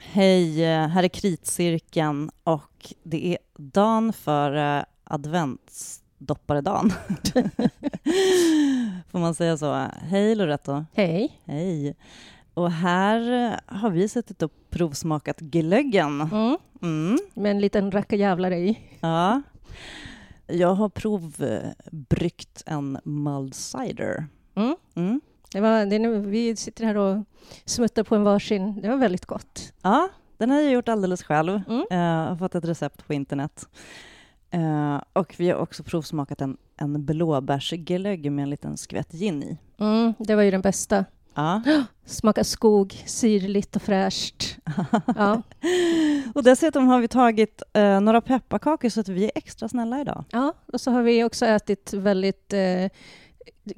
Hej, här är Kritcirkeln och det är dagen före adventsdopparedagen. Får man säga så? Hej Loretto. Hej. Hej. Och här har vi suttit och provsmakat glöggen. Mm. Mm. Med en liten rackajävlare i. Ja. Jag har provbryggt en mulled cider. Mm. Det var, det nu, vi sitter här och smuttar på en varsin. Det var väldigt gott. Ja, den har jag gjort alldeles själv. Mm. Jag har fått ett recept på internet. Eh, och vi har också provsmakat en, en blåbärsglögg med en liten skvätt gin i. Mm, det var ju den bästa. Ja. Smaka skog, syrligt och fräscht. Ja. och dessutom har vi tagit eh, några pepparkakor så att vi är extra snälla idag. ja, och så har vi också ätit väldigt eh,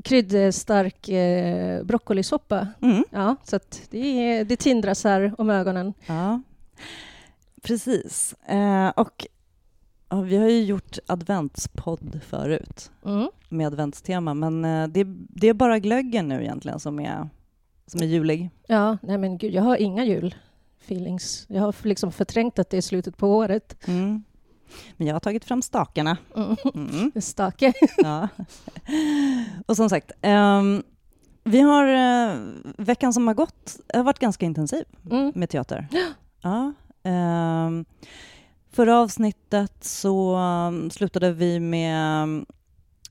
kryddstark eh, broccolisoppa. Mm. Ja, så det, det tindras här om ögonen. Ja, precis. Eh, och ja, vi har ju gjort adventspodd förut Mm. med adventstema, men eh, det, det är bara glöggen nu egentligen som är, som är julig. Ja, nej men gud, jag har inga julfeelings. Jag har liksom förträngt att det är slutet på året. Mm. Men jag har tagit fram stakarna. Mm. Mm. Stake. Ja. Och som sagt, ehm, vi har eh, veckan som har gått har varit ganska intensiv Mm. med teater. Ja. ehm, förra avsnittet så um, slutade vi med um,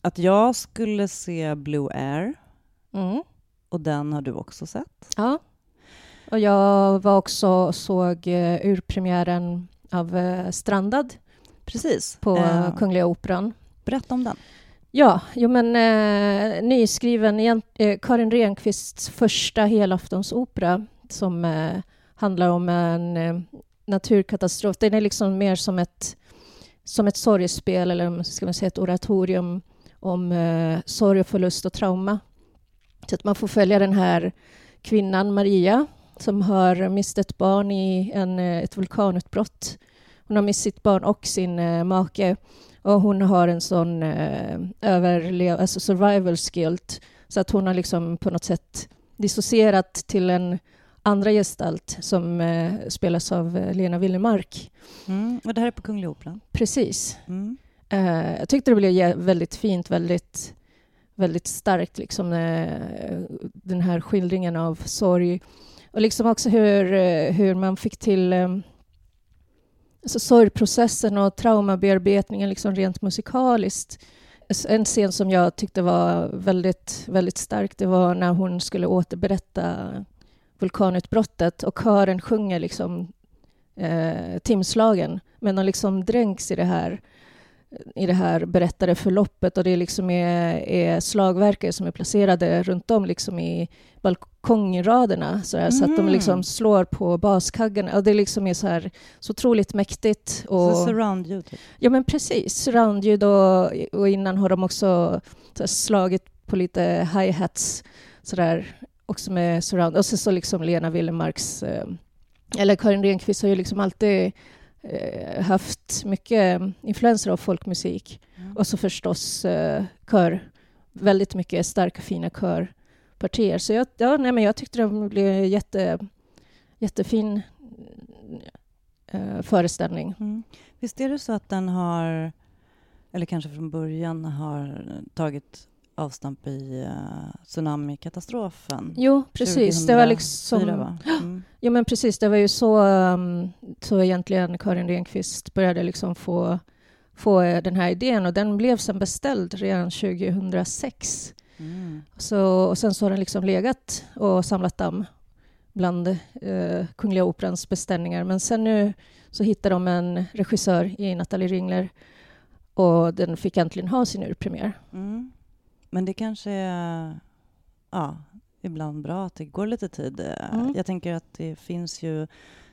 att jag skulle se Blue Air Mm. och den har du också sett. Ja. Och jag var också såg uh, urpremiären av eh, Strandad Precis. på Eh, Kungliga Operan. berätta om den. Ja, jo men eh, nyskriven, eh, Karin Renqvists första helaftonsopera som eh, handlar om en eh, naturkatastrof. Den är liksom mer som ett, som ett sorgespel eller ska man säga ett oratorium om eh, sorg och förlust och trauma. Så att man får följa den här kvinnan, Maria, som har mist ett barn i en, eh, ett vulkanutbrott. Hon har mist sitt barn och sin eh, make och hon har en sån eh, överlev, alltså survival skill så att hon har liksom på något sätt dissocierat till en andra gestalt som eh, spelas av eh, Lena Willemark. Mm. Och det här är på Kungliga Operan. Precis. Mm. Eh, jag tyckte det blev väldigt fint, väldigt, väldigt starkt, liksom, eh, den här skildringen av sorg. Och liksom också hur, eh, hur man fick till eh, alltså sorgprocessen och traumabearbetningen liksom rent musikaliskt. En scen som jag tyckte var väldigt, väldigt stark, det var när hon skulle återberätta vulkanutbrottet och kören sjunger liksom eh, timslagen, men de liksom dränks i det här i det här berättade förloppet och det liksom är, är slagverkare som är placerade runt om liksom i balkongraderna så, här, så att de Mhm. liksom slår på baskaggarna och det liksom är så här så otroligt mäktigt. Och, Så surround you, typ. Ja men precis, surroundljud och, och innan har de också så här, slagit på lite hi-hats sådär också med surround. Och så, så liksom Lena Willemarks, eh, eller Karin Renqvist har ju liksom alltid eh, haft mycket influenser av folkmusik. Mm. Och så förstås eh, kör, väldigt mycket starka fina körpartier. Så jag, ja, nej, men jag tyckte det blev jätte, jättefin eh, föreställning. Mm. Visst är det så att den har, eller kanske från början har tagit avstamp i uh, tsunamikatastrofen? Jo, precis. Det var liksom... 2004, va? Mm. Jo, men precis. Det var ju så, um, så egentligen Karin Renqvist började liksom få, få eh, den här idén och den blev sen beställd redan 2006. Mm. Så, och sen så har den liksom legat och samlat damm bland eh, Kungliga Operans beställningar. Men sen nu så hittade de en regissör i Nathalie Ringler och den fick äntligen ha sin urpremiär. Mm. Men det kanske är ja, ibland bra att det går lite tid. Mm. Jag tänker att det finns ju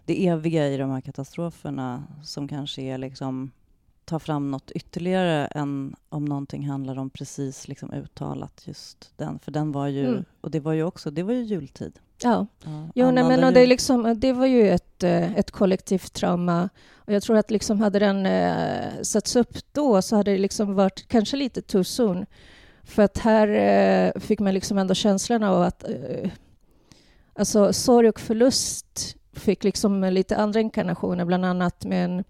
det eviga i de här katastroferna som kanske är liksom ta fram något ytterligare än om någonting handlar om precis liksom uttalat just den. För den var ju, Mm. och det var ju också, det var ju jultid. Ja. Ja, Jo, nej, men, och det, liksom, det var ju ett, eh, ett kollektivt trauma. Och jag tror att liksom hade den eh, satts upp då så hade det liksom varit kanske lite too soon. För att här eh, fick man liksom ändå känslan av att eh, alltså, sorg och förlust fick liksom lite andra inkarnationer, bland annat med en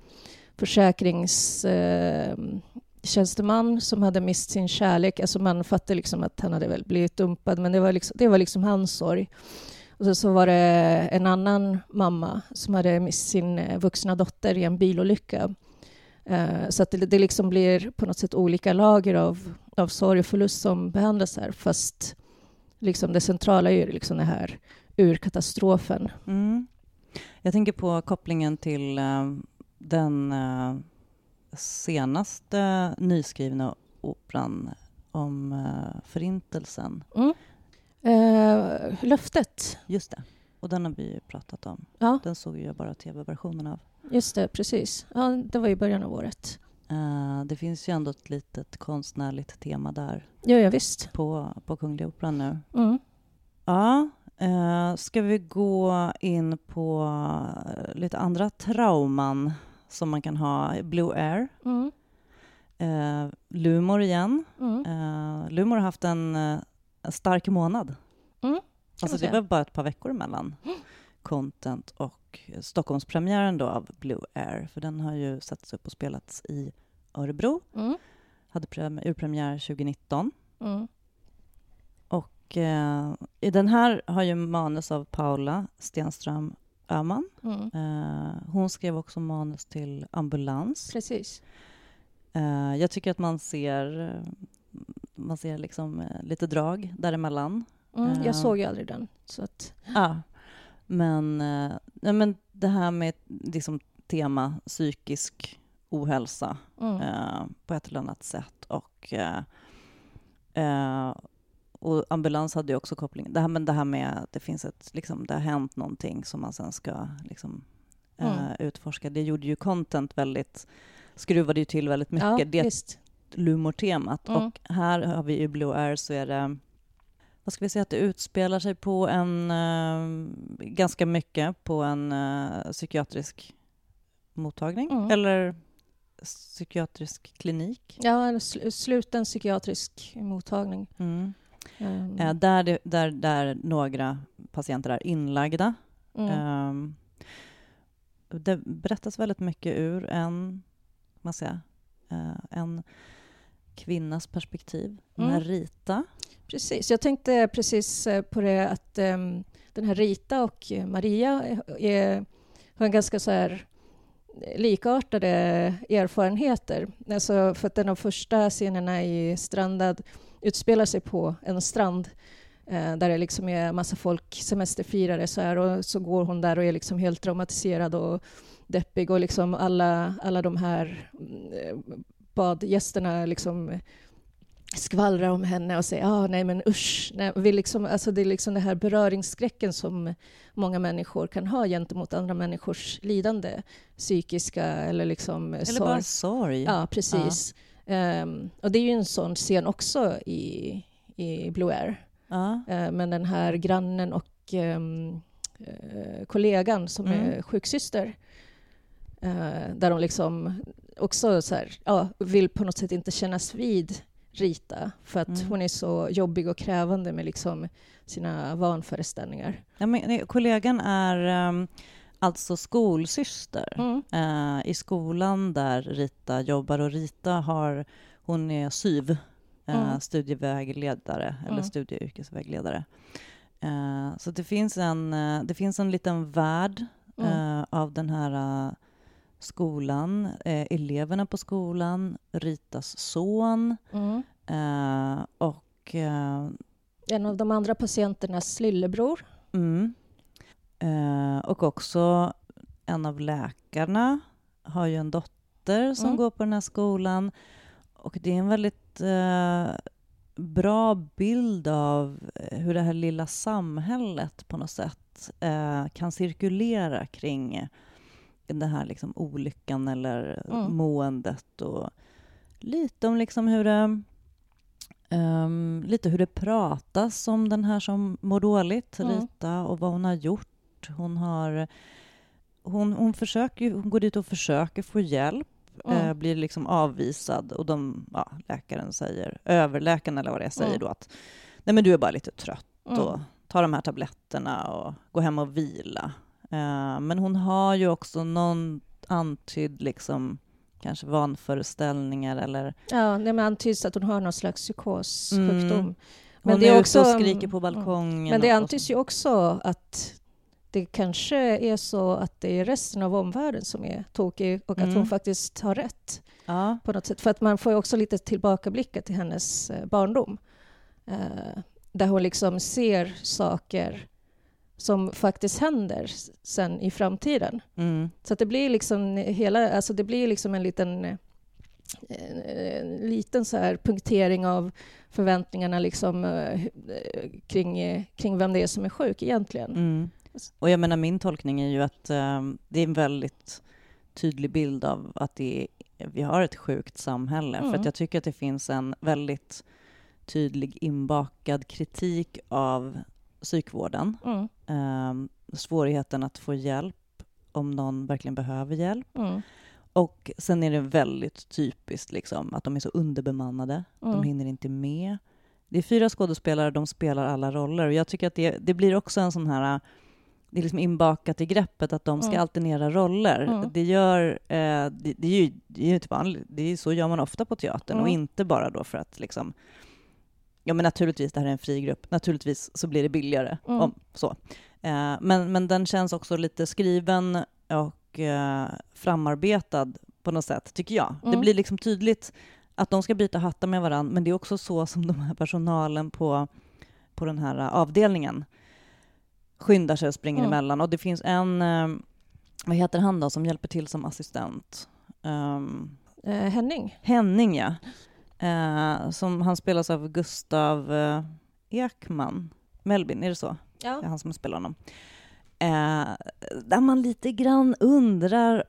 försäkringstjänsteman eh, som hade mist sin kärlek. Alltså man fattade liksom att han hade väl blivit dumpad, men det var liksom, det var liksom hans sorg. Och så, så var det en annan mamma som hade mist sin eh, vuxna dotter i en bilolycka. Eh, så att det, det liksom blir på något sätt olika lager av, av sorg och förlust som behandlas här, fast liksom det centrala är ju liksom det här urkatastrofen. Mm. Jag tänker på kopplingen till uh, den uh, senaste nyskrivna operan om uh, Förintelsen. Mm. löftet. Just det. Och den har vi ju pratat om. Ja. Den såg jag bara tv-versionen av. Just det, precis. Ja, det var i början av året. Uh, det finns ju ändå ett litet konstnärligt tema där. Ja, ja visst. På, på Kungliga Operan nu. Mm. Ja, uh, ska vi gå in på lite andra trauman som man kan ha? Blue Air. Mm. Uh, Lumor igen. Mm. Lumor har haft en, en stark månad. Mm. Alltså det var bara ett par veckor emellan Content och Stockholmspremiären då av Blue Air, för den har ju satts upp och spelats i Örebro. Mm. Hade urpremiär 2019. Mm. Och eh, i den här har ju manus av Paula Stenström Öhman. Mm. Eh, hon skrev också manus till Ambulans. Precis. Eh, jag tycker att man ser, man ser liksom eh, lite drag däremellan. Mm, jag Eh, såg ju aldrig den. Så att, Ja, men, eh, ja, men det här med liksom, tema psykisk ohälsa mm. eh, på ett eller annat sätt. Och, eh, eh, och ambulans hade ju också koppling. Det här, men det här med att det finns ett, liksom, det har hänt någonting som man sen ska liksom, eh, Mm. utforska. Det gjorde ju content väldigt, skruvade ju till väldigt mycket. ja, det visst. lumortemat. Mm. Och här har vi i Blue Air så är det vad ska vi säga, att det utspelar sig på en, eh, ganska mycket på en eh, psykiatrisk mottagning, Mm. eller psykiatrisk klinik. Ja, en sl- sluten psykiatrisk mottagning. Mm. Um, Eh, där, det, där, där några patienter är inlagda. mm. Ehm, det berättas väldigt mycket ur en, man säga, eh, en kvinnas perspektiv, Mm. Rita. Precis. Jag tänkte precis eh, på det att um, den här Rita och eh, Maria är, är, har en ganska så här likartade erfarenheter. Alltså för att en av första scenerna i Strandad utspelar sig på en strand eh, där det liksom är massa folk, semesterfirare så här, och så går hon där och är liksom helt traumatiserad och deppig och liksom alla, alla de här eh, badgästerna liksom skvallrar om henne och säger ah, nej men usch. Nej, vi liksom, alltså det är liksom den här beröringsskräcken som många människor kan ha gentemot andra människors lidande, psykiska eller liksom Eller sorg. bara sorg. Ja, precis. Ehm, och det är ju en sån scen också i, i Blue Air. Ja. Uh, men den här grannen och ehm, eh, kollegan som Mm. är sjuksyster, där de liksom också så här, ja, vill på något sätt inte kännas vid Rita för att Mm. hon är så jobbig och krävande med liksom sina vanföreställningar. Ja, men, nej, kollegan är um, alltså skolsyster Mm. eh, i skolan där Rita jobbar och Rita har, hon är SYV, eh, Mm. studievägledare eller Mm. studie och yrkesvägledare. Eh, så det finns, en, eh, det finns en liten värld Mm. eh, av den här eh, skolan, eh, eleverna på skolan, Ritas son Mm. eh, och eh, En av de andra patienternas lillebror. Mm. Eh, och också en av läkarna har ju en dotter som Mm. går på den här skolan. Och det är en väldigt eh, bra bild av eh, hur det här lilla samhället på något sätt kan cirkulera kring den här liksom olyckan eller Mm. måendet. Och lite om liksom hur det Ehm, lite hur det pratas om den här som mår dåligt, Mm. Rita, och vad hon har gjort. Hon, har, hon, hon, försöker, hon går dit och försöker få hjälp, Mm. eh, blir liksom avvisad och de, ja, läkaren säger, överläkaren eller vad det är, säger Mm. då att nej men du är bara lite trött Mm. och ta de här tabletterna och gå hem och vila. Eh, men hon har ju också någon antydd liksom kanske vanföreställningar eller... Ja, det antyds att hon har någon slags psykossjukdom. Mm. Men hon det är också, ute och skriker på balkongen. Men det antys ju också att det kanske är så att det är resten av omvärlden som är tokig och att Mm. hon faktiskt har rätt Ja, på något sätt. För att man får ju också lite tillbakablickar till hennes eh, barndom. Eh, där hon liksom ser saker som faktiskt händer sen i framtiden. mm, Så det blir liksom hela, alltså det blir liksom en liten, eh, en liten så här punktering av förväntningarna liksom, eh, kring, eh, kring vem det är som är sjuk egentligen. mm. Och jag menar min tolkning är ju att eh, det är en väldigt tydlig bild av att är, vi har ett sjukt samhälle. För Mm. att jag tycker att det finns en väldigt tydlig inbakad kritik av psykvården. Mm, Eh, svårigheten att få hjälp om någon verkligen behöver hjälp. mm, Och sen är det väldigt typiskt liksom, att de är så underbemannade. De mm. hinner inte med. Det är fyra skådespelare, de spelar alla roller. Och jag tycker att det, det blir också en sån här... Det är liksom inbakat i greppet att de ska Mm. alternera roller. Mm. Det gör... Eh, det, det är ju, det är ju vanligt. Det är, så gör man ofta på teatern och Mm. inte bara då för att liksom... Ja, men naturligtvis, det här är en fri grupp. Naturligtvis så blir det billigare. Mm. Om, så. Eh, men, men den känns också lite skriven och eh, framarbetad på något sätt, tycker jag. Det Mm. blir liksom tydligt att de ska byta hattar med varandra, men det är också så som de här personalen på, på den här avdelningen skyndar sig och springer Mm. emellan. Och det finns en, eh, vad heter han då, som hjälper till som assistent? Um, Henning? Henning, ja. Eh, som, han spelas av Gustav eh, Ekman. Melvin, är det så? Det är Ja. han som spelar honom. Eh, där man lite grann undrar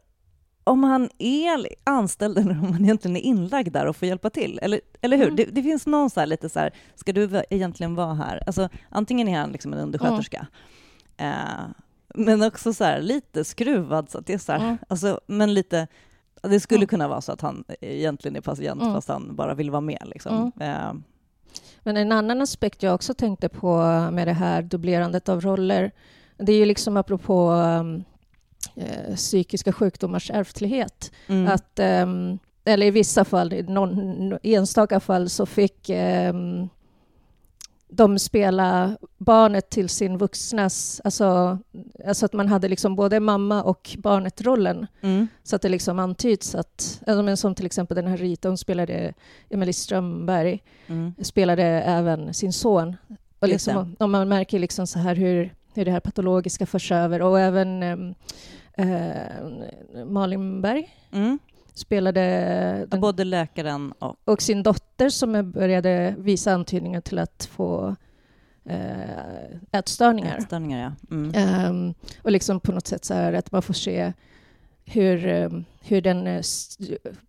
om han är anställd eller om han egentligen är inlagd där och får hjälpa till. Eller, eller hur? Mm. Det, det finns någon så här lite så här, ska du egentligen vara här? Alltså, antingen är han liksom en undersköterska, eh, men också så här, lite skruvad, så att det är så här, Mm. alltså, men lite det skulle Mm. kunna vara så att han egentligen är patient Mm. fast han bara vill vara med. Liksom. Eh, Men en annan aspekt jag också tänkte på med det här dubblerandet av roller, det är ju liksom apropå um, eh, psykiska sjukdomars ärftlighet. mm. Att, ehm, eller i vissa fall, i någon enstaka fall, så fick ehm, de spela barnet till sin vuxnas... Alltså, alltså att man hade liksom både mamma och barnet-rollen. Mm. Så att det liksom antyds att... men Som till exempel den här Rita, hon spelade Emelie Strömberg, Mm. spelade även sin son. Och liksom, och man märker liksom så här hur, hur det här patologiska förs över. Och även ehm, eh, Malin Berg Mm. Spelade den, Både läkaren och... och sin dotter som började visa antydningar till att få eh, ätstörningar. Ätstörningar, ja. Mm. Ehm, och liksom på något sätt så här att man får se hur, ehm, hur den eh,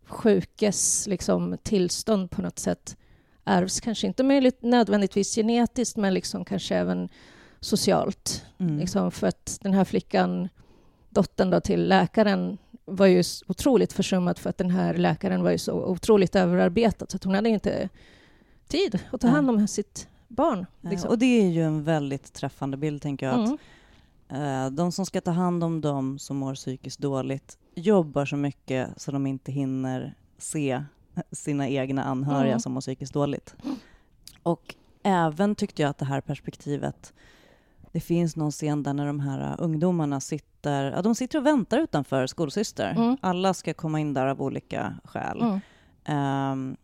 sjukes liksom, tillstånd på något sätt ärvs. Kanske inte möjligt, nödvändigtvis genetiskt, men liksom kanske även socialt. Mm. Liksom för att den här flickan, dottern då till läkaren, var ju otroligt försummad för att den här läkaren var ju så otroligt överarbetad så att hon hade inte tid att ta hand om sitt barn. Liksom. Och det är ju en väldigt träffande bild, tänker jag. Att, Mm. eh, de som ska ta hand om dem som mår psykiskt dåligt jobbar så mycket så de inte hinner se sina egna anhöriga Mm. som mår psykiskt dåligt. Och även tyckte jag att det här perspektivet det finns någon scen där när de här uh, ungdomarna sitter, ja, de sitter och väntar utanför skolsyster. Mm. Alla ska komma in där av olika skäl. Mm. Ehm,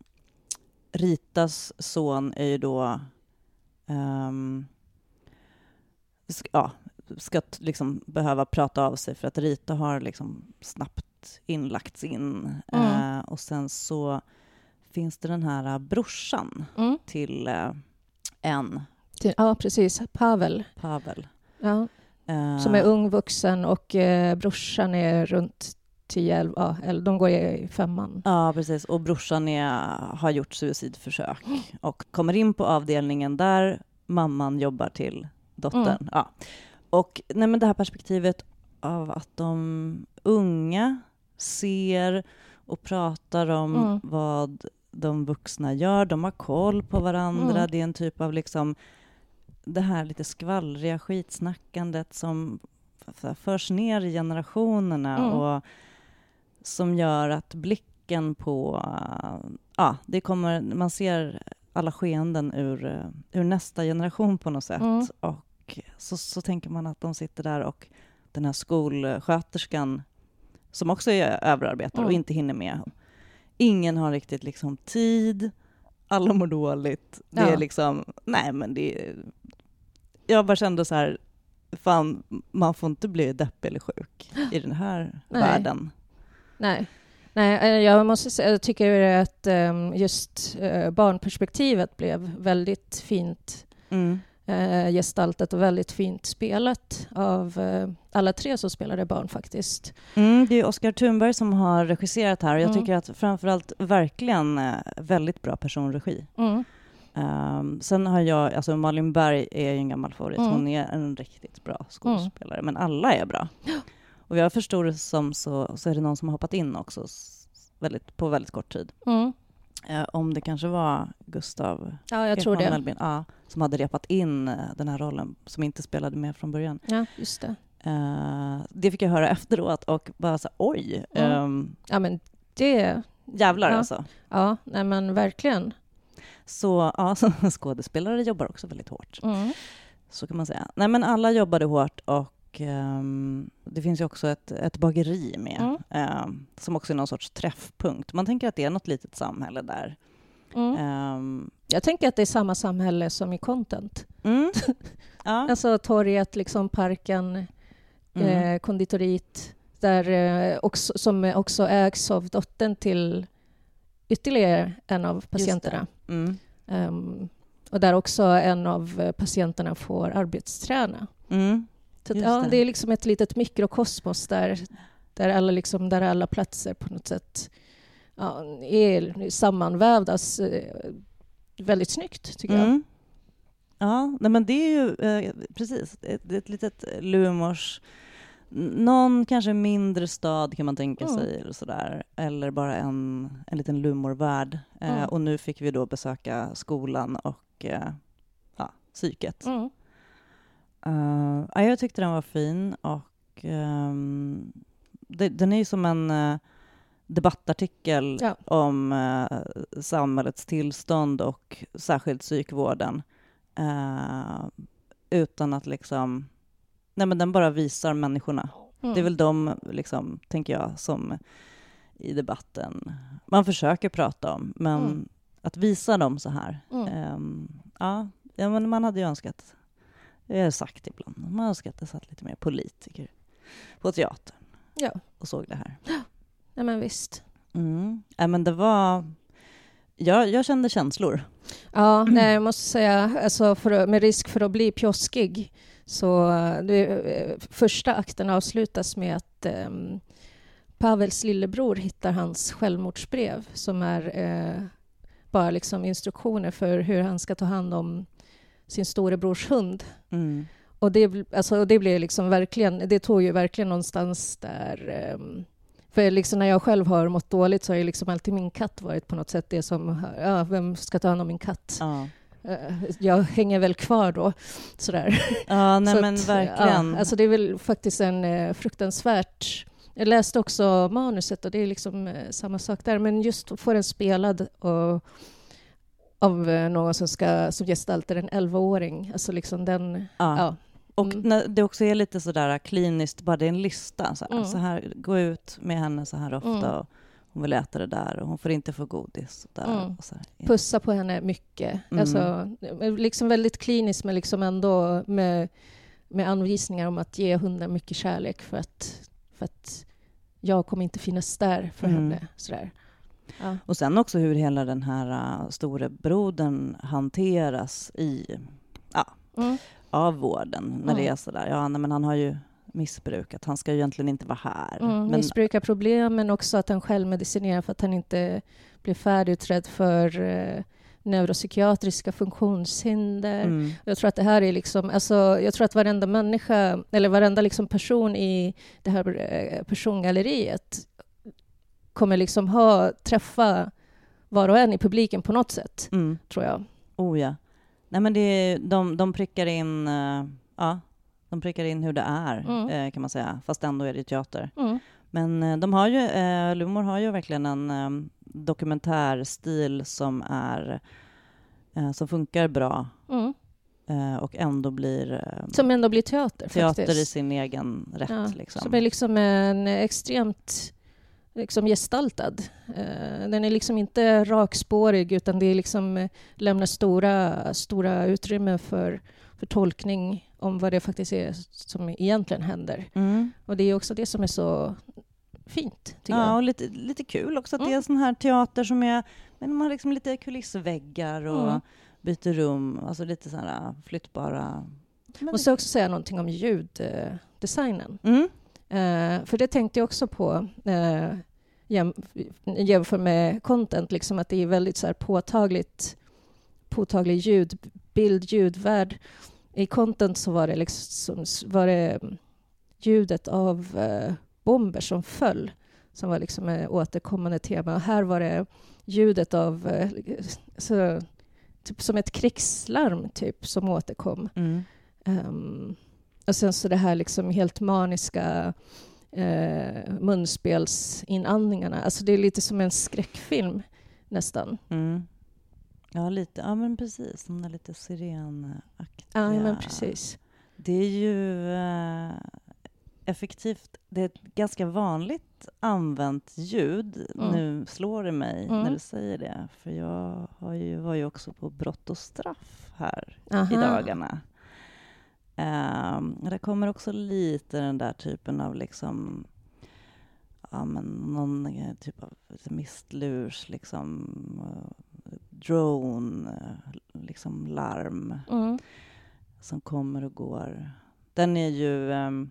Ritas son är ju då... ehm, sk- ja, ska liksom behöva prata av sig för att Rita har liksom snabbt inlagts in. Mm. Eh, och sen så finns det den här eh, brorsan Mm. till eh, en, Till- Ja, precis. Pavel. Pavel. Ja, Eh, som är ung vuxen och eh, brorsan är runt 10, ja, eller de går i femman. Ja, precis. Och brorsan är, har gjort suicidförsök och kommer in på avdelningen där mamman jobbar till dottern. Mm. Ja. Och nej, men det här perspektivet av att de unga ser och pratar om Mm. vad de vuxna gör. De har koll på varandra. Mm. Det är en typ av liksom det här lite skvallriga skitsnackandet som förs ner i generationerna Mm. och som gör att blicken på... eh, Ja, det kommer, man ser alla skeenden ur, eh, ur nästa generation på något sätt. Mm. Och så, så tänker man att de sitter där och den här skolsköterskan som också är överarbetad och Mm. inte hinner med. Ingen har riktigt liksom tid, alla mår dåligt. Det Ja. är liksom, nej men det är, Jag bara kände så här, fan man får inte bli deppig eller sjuk i den här Nej. världen. Nej. Nej, eh, jag måste säga, jag tycker att ehm, just eh, barnperspektivet blev väldigt fint Mm. eh, gestaltat och väldigt fint spelat av alla tre som spelade barn faktiskt. Mm, det är Oskar Thunberg som har regisserat här och jag Mm. tycker att framförallt verkligen väldigt bra personregi. Mm. Um, sen har jag, alltså Malin Berg är ju en gammal favorit, Mm. hon är en riktigt bra skådespelare, men alla är bra. Och jag förstår det som så, så är det någon som har hoppat in också väldigt, på väldigt kort tid. Mm. Eh, om det kanske var Gustav Ja, jag tror det. Mellbin, ja, som hade repat in eh, den här rollen, som inte spelade med från början. Ja, just det. Eh, det fick jag höra efteråt och bara så oj, Mm. ehm, Ja, men det... jävlar Ja. alltså. Ja, nej men verkligen. Så ja, så skådespelare jobbar också väldigt hårt. Mm. Så kan man säga. Nej, men alla jobbade hårt och ehm, det finns ju också ett, ett bageri med, Mm. ehm, som också är någon sorts träffpunkt. Man tänker att det är något litet samhälle där. Mm. Ehm, Jag tänker att det är samma samhälle som i content. mm. ja. Alltså torget, liksom parken, Mm. eh, konditoriet, där, eh, också, som också ägs av dottern till ytterligare en av patienterna. Mm. Ehm, och där också en av eh, patienterna får arbetsträna. Mm. Så att, ja, det. det. är liksom ett litet mikrokosmos där, där, alla, liksom, där alla platser på något sätt ja, är sammanvävda s- eh, väldigt snyggt, tycker jag. Mm. Ja, nej, men det är ju eh, precis ett, ett litet Lumors någon kanske mindre stad kan man tänka Mm. sig, eller, sådär. eller bara en, en liten lumorvärld. Eh, Mm. och nu fick vi då besöka skolan och eh, ja, psyket. Mm. Eh, ja, jag tyckte den var fin och ehm, det, den är ju som en eh, debattartikel Ja. om eh, samhällets tillstånd och särskilt psykvården. Eh, utan att liksom... Nej, men den bara visar människorna. Mm. Det är väl de, liksom, tänker jag, som i debatten man försöker prata om. Men Mm. att visa dem så här. Mm. ehm, ja, ja, men man hade ju önskat, jag har sagt ibland, man har önskat att det satt lite mer politiker på teatern Ja. och såg det här. Nej, men visst. Mm. Ja, men det var... Jag, jag kände känslor. Ja, nej, jag måste säga, alltså för, med risk för att bli pjoskig, så eh, det, eh, första akten avslutas med att um, Pavels lillebror hittar hans självmordsbrev som är eh, bara liksom instruktioner för hur han ska ta hand om sin storebrors hund. Mm. Och det, alltså, det blev liksom verkligen, det tog ju verkligen någonstans där... ehm, för liksom när jag själv har mått dåligt så har ju liksom alltid min katt varit på något sätt det som, ja, vem ska ta hand om min katt? Ja. Eh, Jag hänger väl kvar då, sådär. ja, nej Så men att, verkligen. Ja, alltså det är väl faktiskt en eh, fruktansvärt... Jag läste också manuset och det är liksom eh, samma sak där, men just att få den spelad och, av någon som, ska, som gestaltar en 11-åring, alltså liksom den... ja. Ja. Och Mm. när det också är lite sådär kliniskt, bara det är en lista. Så här, Mm. så här, gå ut med henne så här ofta. Mm. Och hon vill äta det där och hon får inte få godis. Och där, Mm. och så här. pussa på henne mycket. Mm. Alltså, liksom väldigt kliniskt men liksom ändå med, med anvisningar om att ge hunden mycket kärlek för att, för att jag kommer inte finnas där för Mm. henne. Sådär. Ja. Och sen också hur hela den här uh, storebrodern hanteras i, Mm. av vården. När det är sådär, ja nej, men han har ju missbrukat, han ska ju egentligen inte vara här. Mm, men, missbrukarproblem men också att han själv medicinerar för att han inte blir färdigutredd för eh, neuropsykiatriska funktionshinder. mm, Jag tror att det här är liksom, alltså, jag tror att varenda människa, eller varenda liksom person i det här eh, persongalleriet kommer liksom ha, träffa var och en i publiken på något sätt, mm, tror jag. oh ja. Nej men det de, de prickar in, uh, ja, De prickar in hur det är, Mm. eh, kan man säga, fast ändå är det teater. Mm. Men eh, de har ju, eh, Lumor har ju verkligen en eh, dokumentärstil som är eh, som funkar bra Mm. eh, och ändå blir eh, Som ändå blir teater, teater i faktiskt. sin egen rätt. Ja, liksom. Som är liksom en extremt liksom gestaltad. Den är liksom inte rakspårig utan det är liksom lämnar stora, stora utrymme för, för tolkning om vad det faktiskt är som egentligen händer. Mm. Och det är också det som är så fint, tycker Ja, jag. och lite, lite kul också att Mm. det är sån här teater som är, men man har liksom lite kulissväggar och Mm. byter rum, alltså lite så här äh, flyttbara... Men Måste också säga någonting om ljuddesignen. Mm. Eh, för det tänkte jag också på eh, jäm, jämför med content, liksom att det är väldigt så påtagligt påtaglig ljudbild, ljudvärld. I content så var det, liksom, var det ljudet av eh, bomber som föll som var liksom ett återkommande tema. Och här var det ljudet av eh, så, typ som ett krigslarm typ som återkom. Mm. Um, och sen så det här liksom helt maniska uh, munspelsinandningarna. Alltså det är lite som en skräckfilm nästan. Mm. Ja, lite. Ja, men precis. De där lite sirenaktiga. Ja, men precis. Det är ju eh, effektivt. Det är ett ganska vanligt använt ljud. Mm. Nu slår det mig Mm. när du säger det. För jag har ju, var ju också på Brott och straff här Aha. i dagarna. Um, där kommer också lite den där typen av liksom ja, men någon eh, typ av mistlurs, liksom eh, drone, eh, liksom larm Mm. som kommer och går. Den är ju... Um,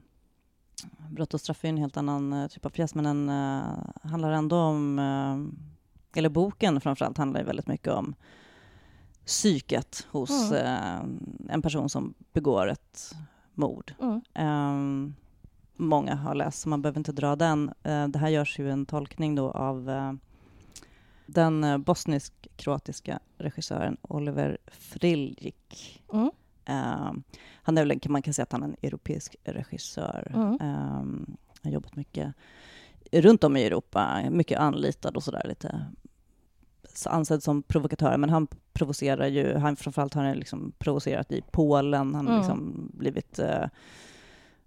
Brott och straff är en helt annan eh, typ av pjäs, men den eh, handlar ändå om... eh, eller boken framförallt handlar ju väldigt mycket om psyket hos Mm. eh, en person som begår ett mord. Mm. Ehm, många har läst, så man behöver inte dra den. Eh, det här görs ju en tolkning då av eh, den eh, bosnisk-kroatiska regissören Oliver Friljic. Mm. Ehm, han är väl, man kan säga att han är en europeisk regissör. Mm. Ehm, har jobbat mycket runt om i Europa, mycket anlitad och sådär lite ansedd som provokatör, men han provocerar ju, han framförallt har han liksom provocerat i Polen, han har Mm. liksom blivit eh,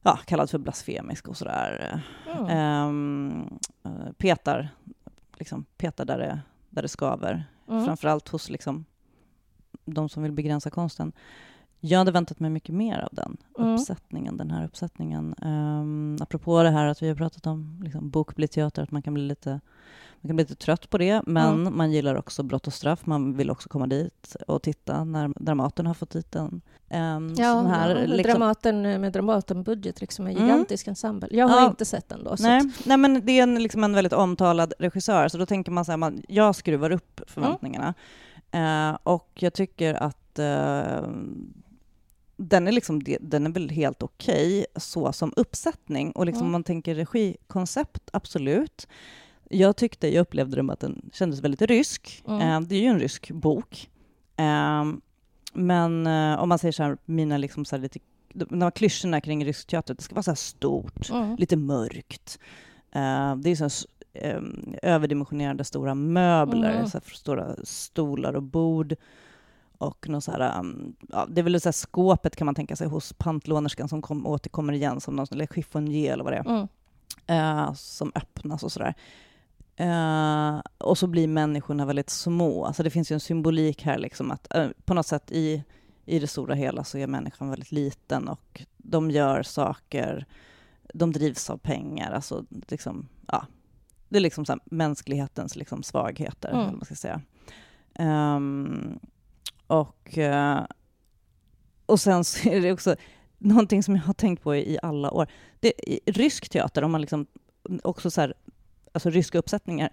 ja, kallad för blasfemisk och sådär. Mm. Eh, petar, liksom petar där det, där det skaver, Mm. framförallt hos liksom de som vill begränsa konsten. Jag hade väntat mig mycket mer av den Mm. uppsättningen, den här uppsättningen. Um, apropå det här att vi har pratat om liksom, bok blir teater, att man kan bli lite man kan bli lite trött på det, men Mm. man gillar också Brott och straff. Man vill också komma dit och titta när Dramaten har fått dit en, en Ja, sån här... ja, liksom- Dramaten med Dramaten-budget, liksom en Mm. gigantisk ensemble. Jag har Ja. inte sett den då. Nej, att, nej, men det är en, liksom en väldigt omtalad regissör, så då tänker man så här, man, jag skruvar upp förväntningarna. Eh, och jag tycker att eh, den är, liksom, de- den är väl helt okej så som uppsättning. Och liksom Mm. om man tänker regikoncept, absolut. Jag tyckte, jag upplevde med att den kändes väldigt rysk. Mm. Det är ju en rysk bok. Eh, men eh, om man säger så här, mina liksom så här lite, de här klyschorna kring rysk teater, det ska vara så här stort mm. lite mörkt. Eh, det är så här, s- eh, överdimensionerade stora möbler, Mm. så stora stolar och bord. Och något så här, um, ja, det är väl så här skåpet kan man tänka sig hos pantlånerskan som kom, återkommer igen som någon eller chiffonier eller vad det är, Mm. eh, som öppnas och sådär. Eh, och så blir människorna väldigt små. Alltså det finns ju en symbolik här, liksom att eh, på något sätt i, i det stora hela så är människan väldigt liten och de gör saker, de drivs av pengar. Alltså liksom, ja, det är liksom så mänsklighetens liksom svagheter, Mm. man ska säga. Ehm, och, eh, och sen så är det också någonting som jag har tänkt på i, alla år. Det, rysk teater, om man liksom också så här, alltså ryska uppsättningar,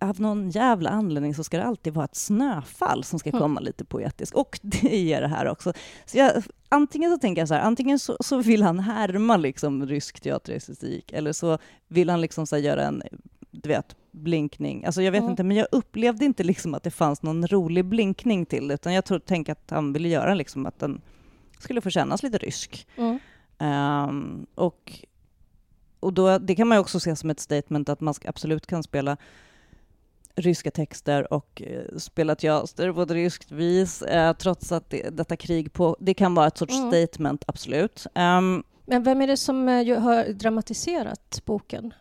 av någon jävla anledning så ska det alltid vara ett snöfall som ska Mm. komma lite poetiskt. Och det ger det här också. Så jag, antingen så tänker jag så här, antingen så, så vill han härma liksom rysk teaterestetik, eller så vill han liksom så göra en, du vet, blinkning. Alltså jag vet Mm. inte, men jag upplevde inte liksom att det fanns någon rolig blinkning till det, utan jag tror, tänker att han ville göra liksom att den skulle få kännas lite rysk. Mm. Um, och och då, det kan man ju också se som ett statement att man absolut kan spela ryska texter och eh, spela teater på ett ryskt vis, eh, trots att det, detta krig på... Det kan vara ett sorts mm. statement, absolut. Um, Men vem är det som uh, har dramatiserat boken?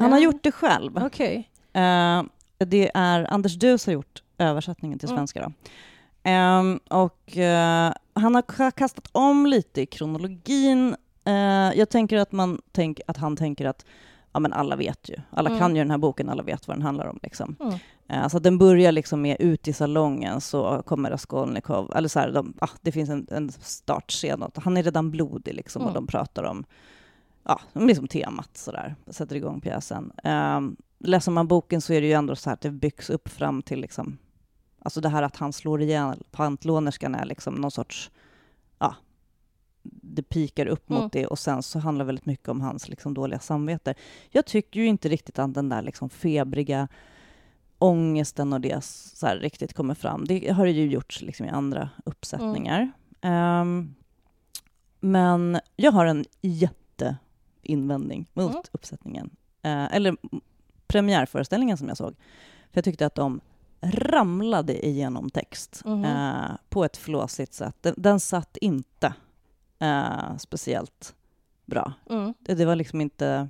Han har gjort det själv. Okay. Uh, det är Anders Dus har gjort översättningen till mm. svenska. Mm. Um, och uh, han har kastat om lite i kronologin. Uh, jag tänker att, man tänk, att han tänker att ja, men alla vet ju. Alla mm. kan ju den här boken, alla vet vad den handlar om. Liksom. Mm. Uh, alltså den börjar liksom med ut i salongen så kommer Raskolnikov, eller så här, de, ah, det finns en, en startscen, han är redan blodig liksom, och mm. de pratar om ja, liksom temat sådär, sätter igång pjäsen. Um, läser man boken så är det ju ändå så att det byggs upp fram till liksom Alltså det här att han slår ihjäl pantlånerskan är liksom någon sorts, ja, det pikar upp mot mm. det och sen så handlar väldigt mycket om hans liksom dåliga samvete. Jag tycker ju inte riktigt att den där liksom febriga ångesten och det så riktigt kommer fram. Det har det ju gjorts liksom i andra uppsättningar. Mm. Um, men jag har en jätteinvändning mot mm. uppsättningen. Uh, eller premiärföreställningen som jag såg. För jag tyckte att de ramlade igenom text mm. eh, på ett flåsigt sätt. Den, den satt inte eh, speciellt bra. Mm. Det, det, var liksom inte...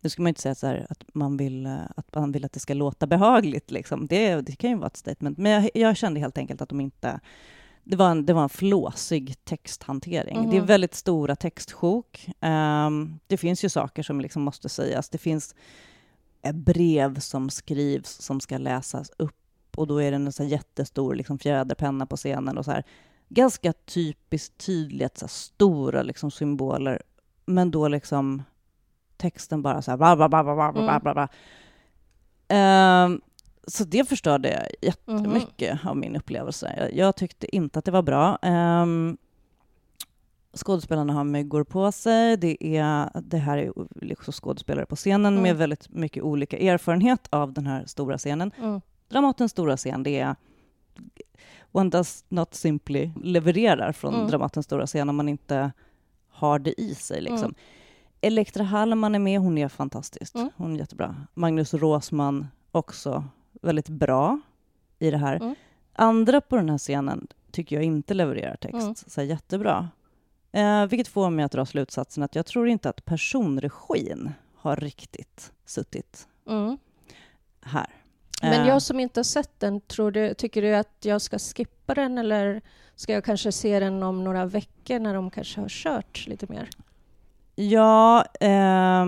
Nu ska man inte säga så här, att, man vill, eh, att man vill att det ska låta behagligt. Liksom. Det, det kan ju vara ett statement. Men jag, jag kände helt enkelt att de inte... Det var en, det var en flåsig texthantering. Mm. Det är mm-hmm. väldigt stora textsjok. Um, det finns ju saker som liksom måste sägas. Det finns brev som skrivs som ska läsas upp och då är det en så jättestor liksom, fjäderpenna på scenen och så här. Ganska typiskt tydligt, så här, stora liksom, symboler, men då liksom texten bara så här bla, bla, bla, bla, bla, bla, bla. Mm. Uh, så det förstörde jättemycket mm. av min upplevelse. Jag, jag, tyckte inte att det var bra. Um, skådespelarna har myggor på sig. Det, är, det här är liksom skådespelare på scenen mm. med väldigt mycket olika erfarenhet av den här stora scenen. Mm. Dramatens stora scen, det är One does not simply levererar från mm. Dramatens stora scen om man inte har det i sig. Liksom. Mm. Elektra Hallman är med, hon är fantastisk. Mm. Hon är jättebra. Magnus Råsman också väldigt bra i det här. Mm. Andra på den här scenen tycker jag inte levererar text mm. så jättebra. Eh, vilket får mig att dra slutsatsen att jag tror inte att personregin har riktigt suttit mm. här. Men eh. jag som inte har sett den, tror du, tycker du att jag ska skippa den eller ska jag kanske se den om några veckor när de kanske har kört lite mer? Ja, eh,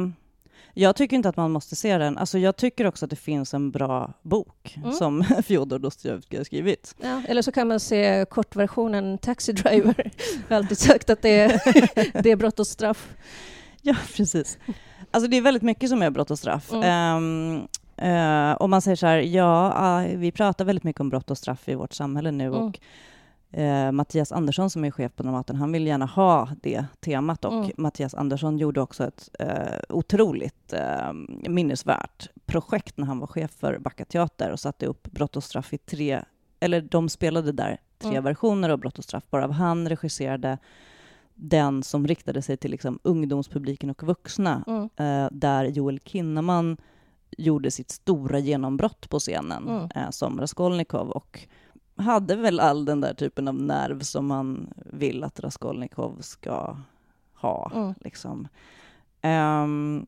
jag tycker inte att man måste se den. Alltså jag tycker också att det finns en bra bok mm. som Fjodor Dostojevskij har skrivit. Ja, eller så kan man se kortversionen Taxi Driver. Jag har alltid sagt att det är, det är brott och straff. Ja, precis. Alltså det är väldigt mycket som är brott och straff. Mm. Um, uh, om man säger så här, ja, uh, vi pratar väldigt mycket om brott och straff i vårt samhälle nu mm. och Eh, Mattias Andersson som är chef på Dramaten, han vill gärna ha det temat och mm. Mattias Andersson gjorde också ett eh, otroligt eh, minnesvärt projekt när han var chef för Backa Teater och satte upp Brott och straff i tre, eller de spelade där tre mm. versioner av Brott och straff, bara han regisserade den som riktade sig till liksom, ungdomspubliken och vuxna, mm. eh, där Joel Kinnaman gjorde sitt stora genombrott på scenen mm. eh, som Raskolnikov och hade väl all den där typen av nerv som man vill att Raskolnikov ska ha. Mm. Liksom. Um,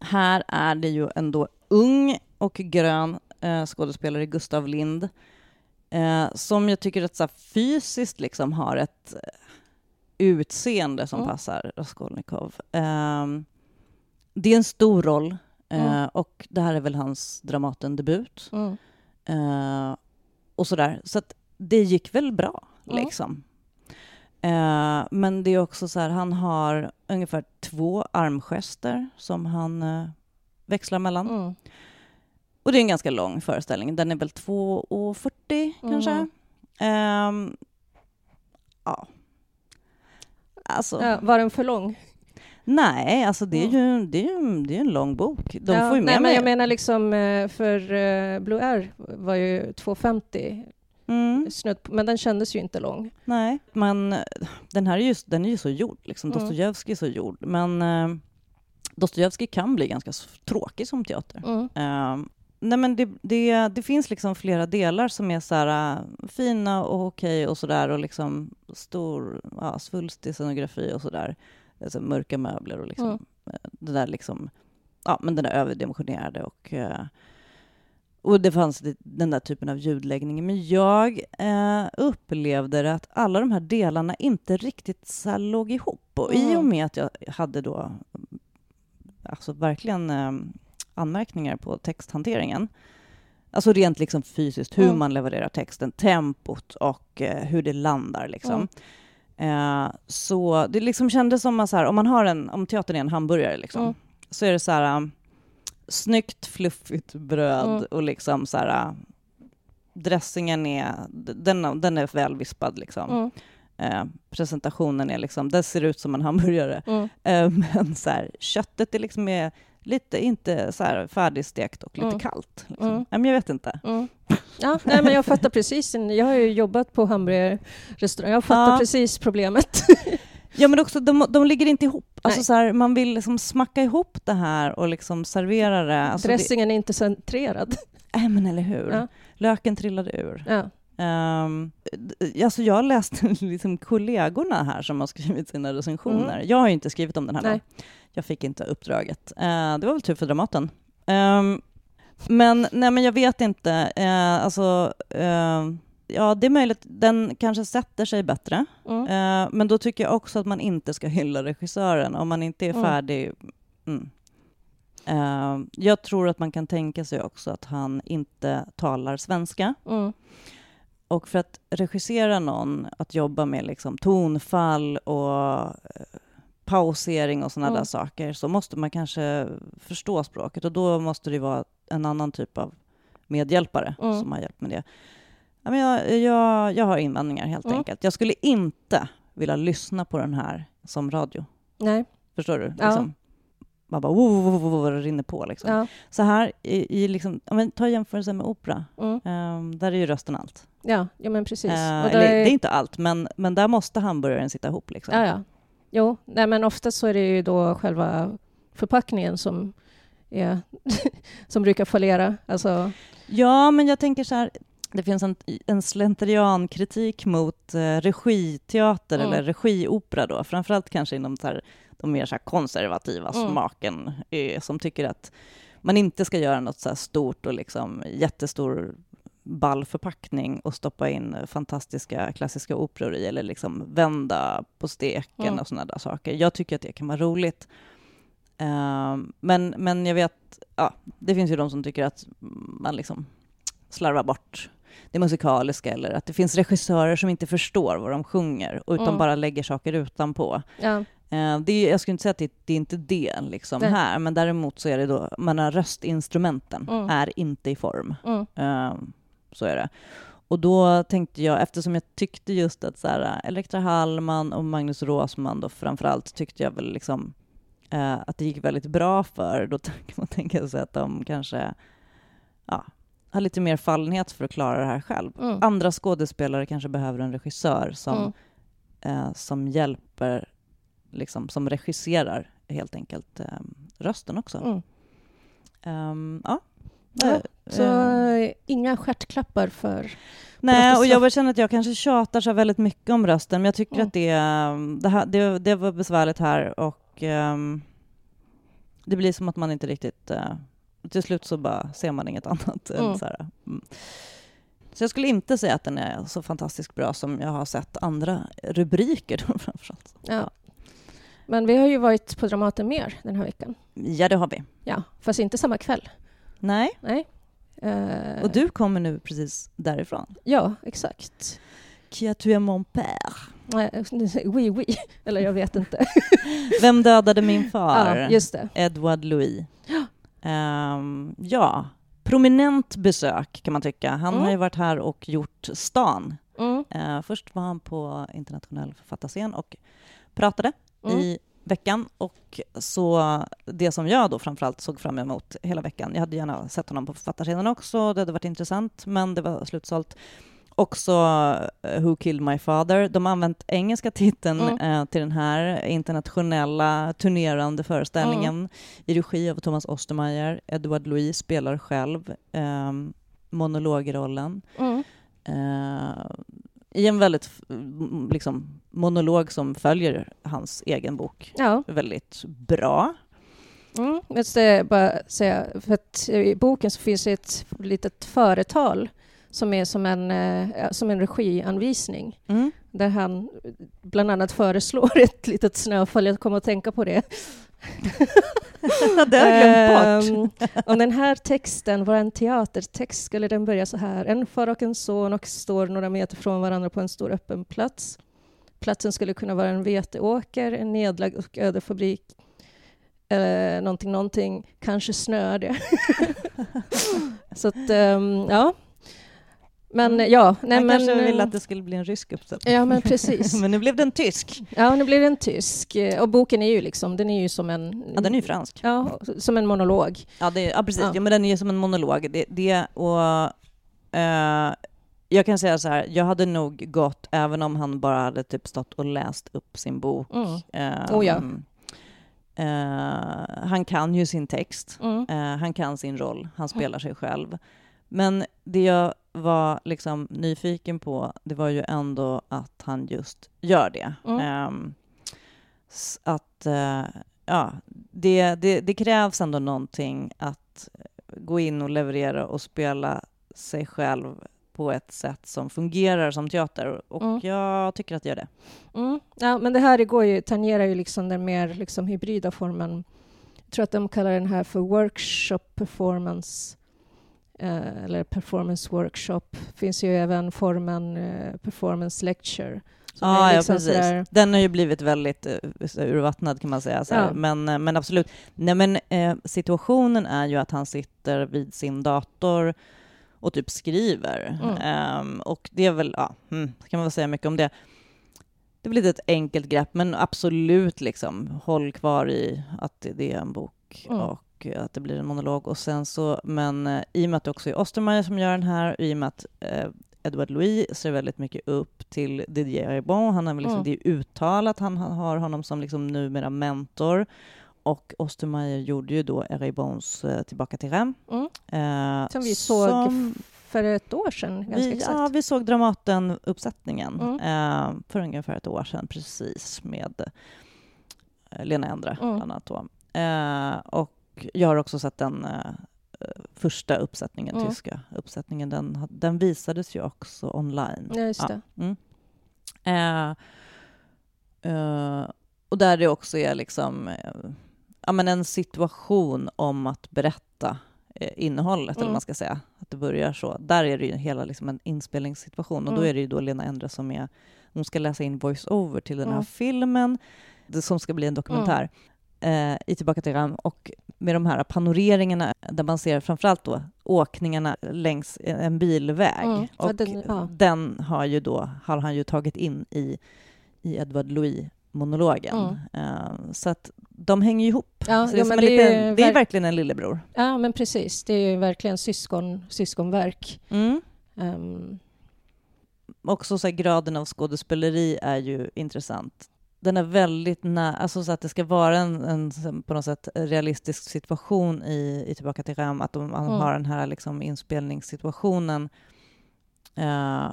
här är det ju ändå ung och grön uh, skådespelare Gustav Lind uh, som jag tycker att så fysiskt liksom har ett utseende som mm. passar Raskolnikov. Um, det är en stor roll uh, mm. och det här är väl hans Dramaten-debut. Mm och sådär. Så att det gick väl bra, mm. liksom. Eh, men det är också så här, han har ungefär två armgester som han eh, växlar mellan. Mm. Och det är en ganska lång föreställning. Den är väl 2.40 mm. kanske. Eh, ja. Alltså. Ja, var den för lång? Nej, alltså det är ju, det är ju, det är en lång bok. De ja, får ju med nej, men jag menar liksom, eh, för uh, Blue Air var ju 2,50. Mm. på, men den kändes ju inte lång. Nej, men den här är ju, den är ju så gjord, liksom. Mm. Dostojevskij är så gjord. Men eh, Dostojevskij kan bli ganska tråkig som teater. Mm. Eh, nej men det, det, det finns liksom flera delar som är så här, eh, fina och okej och sådär och liksom stor, ja, svulstig scenografi och sådär. Alltså mörka möbler och liksom Mm. eh, det där liksom, ja men den där överdimensionerade och eh, och det fanns den där typen av ljudläggning. Men jag eh, upplevde att alla de här delarna inte riktigt så låg ihop. Och i Mm. och med att jag hade då alltså verkligen eh, anmärkningar på texthanteringen. Alltså rent liksom fysiskt, hur Mm. man levererar texten, tempot och eh, hur det landar. Liksom. Eh, så det liksom kändes som att så här, om man har en, om teatern är en hamburgare liksom, Mm. så är det så här um, snyggt fluffigt bröd Mm. och liksom så här uh, dressingen är, den, den är väl vispad liksom. Mm. Eh, presentationen är liksom, det ser ut som en hamburgare. Mm. Eh, men så här, köttet är liksom är lite, inte så här färdigstekt och lite Mm. kallt. Liksom. Mm. Nej, men jag vet inte. Mm. Ja, nej, men jag fattar precis. Jag har ju jobbat på hamburgerrestaurang. Jag fattar Ja. precis problemet. Ja, men också de, de ligger inte ihop. Alltså, så här, man vill liksom smacka ihop det här och liksom servera det. Alltså, det Dressingen är inte centrerad. Nej, men eller hur? Ja. Löken trillade ur. Ja. Um, alltså jag har läst liksom kollegorna här som har skrivit sina recensioner. Jag har inte skrivit om den här. Mm. Nej. Då. Jag fick inte uppdraget. Eh, det var väl tur för Dramaten. Ehm, men, nej, men jag vet inte. Uh, alltså, ehm, ja, det är möjligt. Den kanske sätter sig bättre. Mm. Eh, men då tycker jag också att man inte ska hylla regissören om man inte är Mm. färdig. Mm. Eh, jag tror att man kan tänka sig också att han inte talar svenska. Mm. Och för att regissera någon, att jobba med liksom tonfall och eh, pausering och sådana Mm. där saker, så måste man kanske förstå språket och då måste det vara en annan typ av medhjälpare Mm. som har hjälpt med det. Ja, jag, jag, jag har invändningar helt Mm. enkelt. Jag skulle inte vilja lyssna på den här som radio. Nej. Förstår du? Ja. Liksom, man bara wow, wow, wow, det rinner på liksom. Ja. Så här, i, i liksom, ja, men ta jämförelse med opera. Mm. Ehm, där är ju rösten allt. Ja, ja, men precis. Eh, eller, där Det är- är inte allt, men, men där måste hamburgaren sitta ihop. Liksom. Ja, ja. Jo, nej, men ofta så är det ju då själva förpackningen som, är, som brukar fallera. Alltså, Ja, men jag tänker så här, det finns en, en slentriankritik mot eh, regiteater Mm. eller regiopera då, framförallt kanske inom så här, de mer så konservativa Mm. smaken, eh, som tycker att man inte ska göra något så stort och liksom jättestor ball förpackning och stoppa in fantastiska klassiska operor i eller liksom vända på steken Mm. och sådana där saker. Jag tycker att det kan vara roligt. Ehm, men, men jag vet, ja, det finns ju de som tycker att man liksom slarvar bort det musikaliska eller att det finns regissörer som inte förstår vad de sjunger utan Mm. bara lägger saker utanpå. ja, Eh, det är, jag skulle inte säga att det, det är inte det liksom Nej. här, men däremot så är det då, man har röstinstrumenten Mm. är inte i form. mm, Eh, så är det. Och då tänkte jag, eftersom jag tyckte just att så här, Elektra Hallman och Magnus Råsman då framförallt tyckte jag väl liksom eh, att det gick väldigt bra för, då kan man tänka sig att de kanske ja, har lite mer fallenhet för att klara det här själv. mm, Andra skådespelare kanske behöver en regissör som, mm. eh, som hjälper, liksom, som regisserar helt enkelt eh, rösten också. Mm. Ehm, ja. Ja, Så eh, inga stjärtklappar för... Nej, och jag känner att jag kanske tjatar så väldigt mycket om rösten, men jag tycker Mm. att det, ehm, det, här, det, det var besvärligt här och ehm, det blir som att man inte riktigt... eh, till slut så bara ser man inget annat än Mm. så här. Mm. Så jag skulle inte säga att den är så fantastiskt bra som jag har sett andra rubriker framförallt. Ja. Men vi har ju varit på Dramaten mer den här veckan. Ja, det har vi. Ja, fast inte samma kväll. Nej, Nej. Eh, och du kommer nu precis därifrån. Ja, exakt. Qui a tué mon père? Oui, oui. Eller jag vet inte. Vem dödade min far? Ja, just det. Edward Louis. Ehm, ja, prominent besök kan man tycka. Han Mm. har ju varit här och gjort stan. Mm. Eh, först var han på internationell författarscen och pratade Mm. i veckan. Och så det som jag då framförallt såg fram emot hela veckan, jag hade gärna sett honom på författarscenen också, det hade varit intressant, men det var slutsålt. också eh, Who Killed My Father. De har använt engelska titeln Mm. eh, till den här internationella turnerande föreställningen Mm. i regi av Thomas Ostermeier. Edward Louis spelar själv eh, monologrollen. Mm. Eh, I en väldigt liksom, monolog som följer hans egen bok Ja. väldigt bra. Mm, jag måste bara säga, för att i boken så finns ett litet företal som är som en, eh, som en regianvisning Mm. där han bland annat föreslår ett litet snöfall. Jag kommer att tänka på det. det har jag glömt bort. Ehm, Om den här texten var en teatertext skulle den börja så här. En far och en son och står några meter från varandra på en stor öppen plats. Platsen skulle kunna vara en veteåker, en nedlagd och öde fabrik. Eh, någonting, någonting. Kanske snöar det. så att, um, ja. Men Mm. ja, nej Han men... kanske ville eh, att det skulle bli en rysk uppsättning. Ja, men precis. Men nu blev det en tysk. Ja, nu blir det en tysk. Och boken är ju liksom, den är ju som en... Ja, den är ju fransk. Ja, som en monolog. Ja, det, ja precis. Ja. Ja. men den är ju som en monolog. Det, det och eh, jag kan säga så här, jag hade nog gått, även om han bara hade typ stått och läst upp sin bok. Mm. eh, Oh, ja. eh, han kan ju sin text. Mm. Eh, han kan sin roll, han spelar sig själv. Men det jag var liksom nyfiken på, det var ju ändå att han just gör det. Mm. S- att, eh, ja, det, det, det krävs ändå någonting att gå in och leverera och spela sig själv på ett sätt som fungerar som teater. Och Mm. jag tycker att det gör det. Mm. Ja, men det här går ju, tangerar ju liksom den mer liksom hybrida formen. Jag tror att de kallar den här för workshop performance. Eh, eller performance workshop. finns ju även formen eh, performance lecture. som är Ja, liksom precis. sådär- Den har ju blivit väldigt uh, urvattnad kan man säga. Ja. Men, eh, men absolut. Nej, men, eh, situationen är ju att han sitter vid sin dator och typ skriver. Mm. Ehm, och det är väl, ja, hmm, kan man väl säga mycket om det. Det lite ett enkelt grepp, men absolut liksom, håll kvar i att det det är en bok Mm. och att det blir en monolog. Och sen så, men eh, i och med att det också är Ostermeyer som gör den här, och i och med att eh, Edward Louis ser väldigt mycket upp till Didier Eribon. Han är väl liksom, Mm. Det är uttalat, han han har honom som liksom numera mentor. Och Ostermeyer gjorde ju då Eribons eh, Tillbaka till Rem. Mm. Eh, Som vi såg som för ett år sedan, ganska vi, exakt. ja, vi såg Dramaten-uppsättningen Mm. eh, för ungefär ett år sedan, precis, med eh, Lena Endre, Mm. bland annat. Då. Eh, och jag har också sett den eh, första uppsättningen, Mm. tyska uppsättningen. Den, den visades ju också online. Ja, just Ja. det. Mm. Eh, eh, och där det också är liksom, eh, ja, men en situation om att berätta eh, innehållet, eller Mm. vad man ska säga. Att det börjar så. Där är det ju hela liksom en inspelningssituation och då Mm. är det ju då Lena Endre som är, hon ska läsa in voice-over till den här Mm. filmen, det som ska bli en dokumentär. Eh, i Tillbaka till Ram och med de här panoreringarna där man ser framförallt då åkningarna längs en bilväg. Mm, Och den- ja. den har, ju då, har han ju tagit in i, i Edward Louis-monologen. Eh, så att de hänger ihop. Ja, det, är ja, som men en det är liten, det är verk- verkligen en lillebror. Ja, men precis. Det är ju verkligen syskon, syskonverk. Mm. Ehm, Också så graden av skådespeleri är ju intressant. Den är väldigt nära, alltså så att det ska vara en, en på något sätt realistisk situation i, i Tillbaka till Ram, att de, Mm. har den här liksom inspelningssituationen. Eh,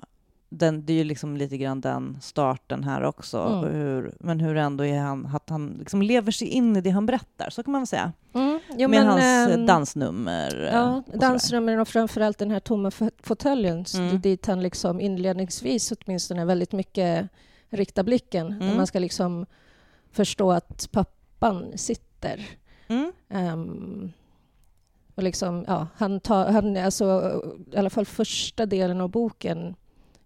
den, det är ju liksom lite grann den starten här också. Mm. Hur, men hur ändå är han, att han liksom lever sig in i det han berättar, så kan man väl säga. mm, jo, Med men, hans eh, ehm, dansnummer. eh, Ja, och sådär. dansrummen och framförallt den här tomma få- fåtöljen Mm. dit han liksom inledningsvis åtminstone väldigt mycket riktar blicken. Mm. man ska liksom förstå att pappan sitter. Mm. Ehm, och liksom, ja, han tar, han, alltså, I alla fall första delen av boken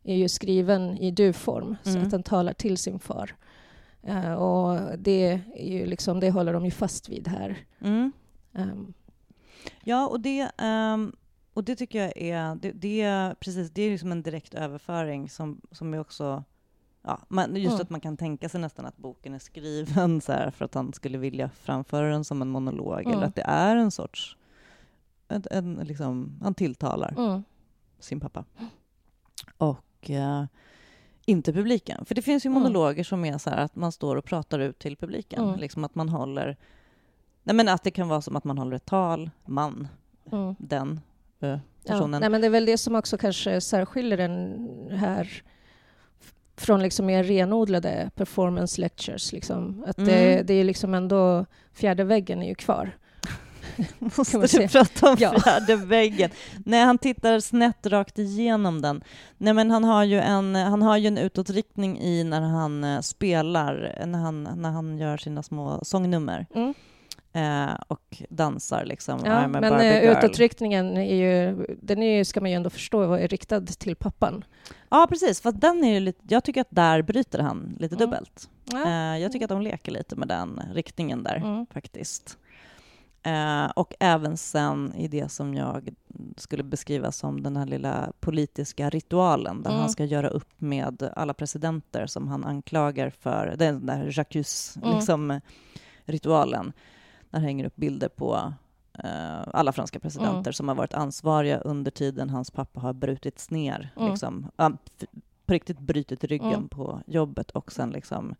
är ju skriven i du-form, så Mm. att han talar till sin far. Eh, och det, är ju liksom, det håller de ju fast vid här. Mm. Ehm, Ja, och det, ehm, och det tycker jag är, det, det, är- precis, det är liksom en direkt överföring som, som är också, ja, man, just Mm. att man kan tänka sig nästan att boken är skriven så här för att han skulle vilja framföra den som en monolog, Mm. eller att det är en sorts, en, en, liksom, han tilltalar mm. sin pappa. Och eh, inte publiken. För det finns ju Mm. monologer som är så här att man står och pratar ut till publiken. Mm. Liksom att man håller... Nej men att det kan vara som att man håller ett tal, man, Mm. den eh, Ja, personen. nej, men det är väl det som också kanske särskiljer den här från liksom mer renodlade performance lectures. Liksom. Att det, Mm. det är liksom ändå, fjärde väggen är ju kvar. Måste du prata om Ja. fjärde väggen? Nej, han tittar snett rakt igenom den. Nej, men han har ju en, han har ju en utåtriktning i när han eh, spelar, när han, när han gör sina små sångnummer Mm. Eh, och dansar liksom. Ja, men eh, utåtriktningen är ju, den är ju, ska man ju ändå förstå, var är riktad till pappan. Ja, precis. Fast den är ju lite, jag tycker att där bryter han lite Mm. dubbelt. Ja. Eh, jag tycker att de leker lite med den riktningen där. Mm. faktiskt. Eh, och även sen i det som jag skulle beskriva som den här lilla politiska ritualen där Mm. han ska göra upp med alla presidenter som han anklagar för den där Jacques Mm. liksom, ritualen. Där hänger upp bilder på eh, alla franska presidenter Mm. som har varit ansvariga under tiden hans pappa har brutits ner. Mm. Liksom, på riktigt brutit ryggen Mm. på jobbet och sen liksom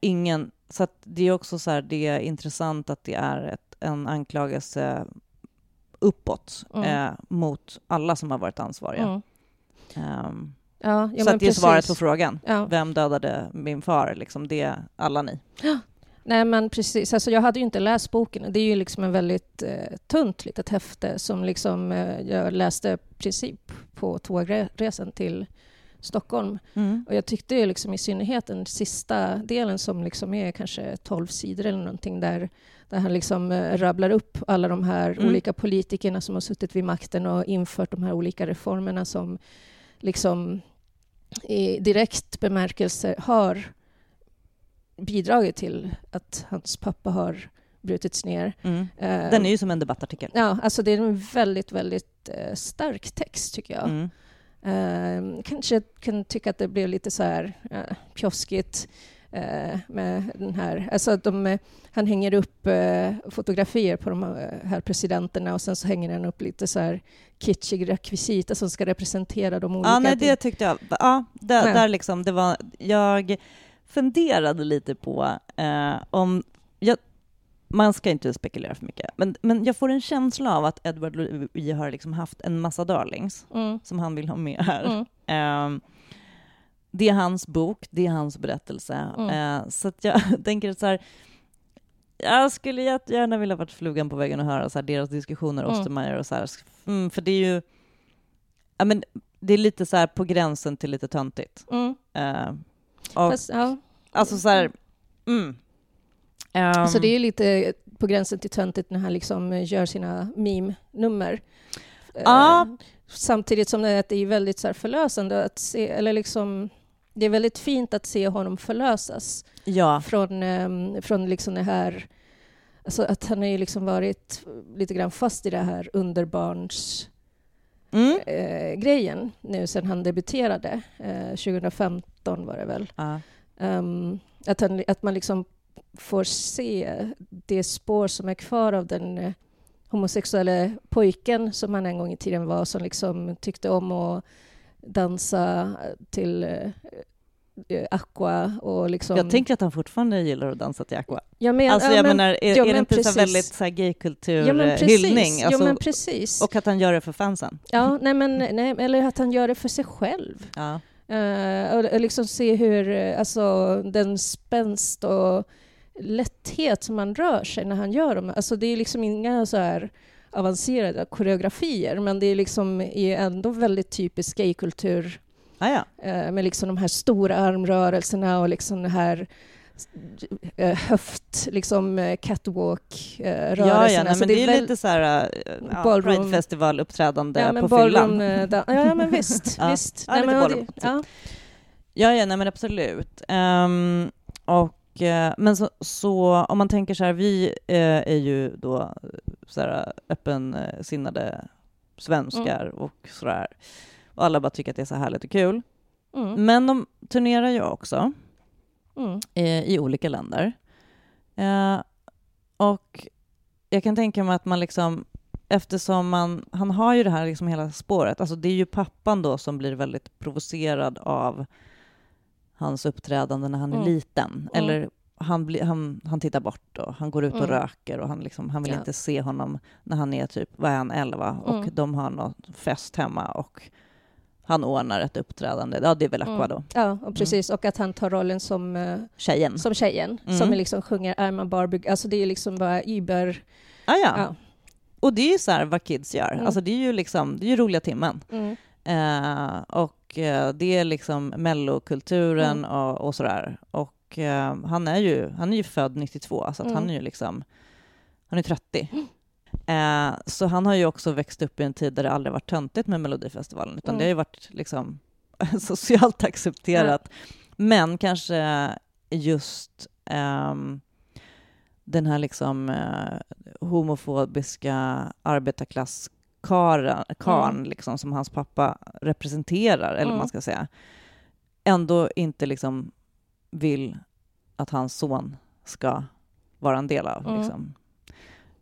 ingen... Så det är också så här, det är intressant att det är ett, en anklagelse uppåt eh, mot alla som har varit ansvariga. Ehm, Ja, ja, så det är svaret på frågan. Ja. Vem dödade min far? Liksom det alla ni. Nej, men precis. Alltså, jag hade ju inte läst boken. Det är ju liksom en väldigt eh, tunt litet häfte som liksom, eh, jag läste princip på tågresan till Stockholm. Och jag tyckte ju liksom i synnerhet den sista delen som liksom är kanske 12 sidor eller någonting där, där han liksom eh, rabblar upp alla de här Mm. olika politikerna som har suttit vid makten och infört de här olika reformerna som liksom i direkt bemärkelse har bidragit till att hans pappa har brutits ner. Mm. Eh, Den är ju som en debattartikel. Ja, alltså det är en väldigt, väldigt eh, stark text tycker jag. Mm. Eh, kanske kan tycka att det blev lite så här pjoskigt med den här... Alltså de, han hänger upp fotografier på de här presidenterna och sen så hänger han upp lite så här kitschig rekvisita som ska representera de olika... Ja, nej, det tyckte jag. Ja, där, där liksom, det var... Jag funderade lite på eh, om... Jag, man ska inte spekulera för mycket, men, men jag får en känsla av att Edward Louis har liksom haft en massa darlings Mm, som han vill ha med här. mm, Ehm, det är hans bok, det är hans berättelse. Mm. Eh, så jag tänker så här, jag skulle jättegärna vilja varit flugan på väggen och höra så här, deras diskussioner, Mm. Ostermeyer och så här. Mm, för det är ju, ja men det är lite så här på gränsen till lite töntigt. mm. Eh, och, Fast, ja. alltså så här, mm. Ehm, Så det är ju lite på gränsen till töntigt när han liksom gör sina meme-nummer. Ja. Samtidigt som det är, väldigt så förlösande att se, eller liksom, det är väldigt fint att se honom förlösas ja, från, eh, från liksom det här, alltså att han har ju liksom varit lite grann fast i det här underbarns mm. eh, grejen nu sen han debuterade, eh, 2015 var det väl. ja. Ehm, att, han, att man liksom får se det spår som är kvar av den eh, homosexuella pojken som han en gång i tiden var, som liksom tyckte om att dansa till eh, Aqua och liksom... Jag tänker att han fortfarande gillar att dansa till Aqua. ja, men, Alltså ja, jag men, menar, är, ja, är det men inte så precis. väldigt så här ja, men gaykulturhyllning? precis. Alltså, ja, men precis. och att han gör det för fansen? ja, nej, men, nej, eller att han gör det för sig själv. Ja. Eh, och, och liksom se hur eh, alltså, den spänst och lätthet som han rör sig när han gör dem. Alltså, det är liksom inga så här avancerade koreografier, men det är liksom är ändå väldigt typisk gaykultur Ah, ja. eh, med liksom de här stora armrörelserna och liksom det här eh, höft, liksom eh, catwalk-rörelserna. Ja, ja, nej, men det är, väl- lite så här ja, Ballroom. Pride-festival-uppträdande ja, på ballroom, fyllan. dan- ja, men visst. Visst. Ja, lite men, ballroom, det, typ. ja. Ja, ja, nej men absolut. Ehm, och, men så, så om man tänker så här, vi är ju då så här öppensinnade svenskar och sådär. Och alla bara tycker att det är så härligt och kul. Mm. Men de turnerar ju också Mm. eh, i olika länder. Eh, och jag kan tänka mig att man liksom eftersom man, han har ju det här liksom hela spåret. Alltså det är ju pappan då som blir väldigt provocerad av hans uppträdande när han är Mm. liten. Mm. Eller han, blir, han, han tittar bort och han går ut och Mm. röker och han, liksom, han vill Ja. inte se honom när han är typ, vad är han, 11 och Mm. de har någon fest hemma och han ordnar ett uppträdande. Ja, det är väl Aqua Mm. då. Ja, och precis. Och att han tar rollen som, eh, Tjejen. som tjejen, Mm. som liksom sjunger I'm a Barbie. Alltså det är liksom bara Uber... Ah, ja. Ja. Och det är så här vad kids gör. Mm. Alltså det är ju liksom, det är ju roliga timmen. Mm. Eh, och eh, det är liksom mellokulturen Mm. och, och sådär. Och han, är ju, han är ju född 92, så att Mm. han är ju liksom, han är 30. Eh, så han har ju också växt upp i en tid där det aldrig varit töntigt med Melodifestivalen, utan Mm. det har ju varit liksom socialt accepterat. Men kanske just ehm, den här liksom eh, homofobiska arbetarklasskaren karn, Mm. liksom, som hans pappa representerar, eller Mm. man ska säga, ändå inte liksom vill att hans son ska vara en del av. Mm. Liksom.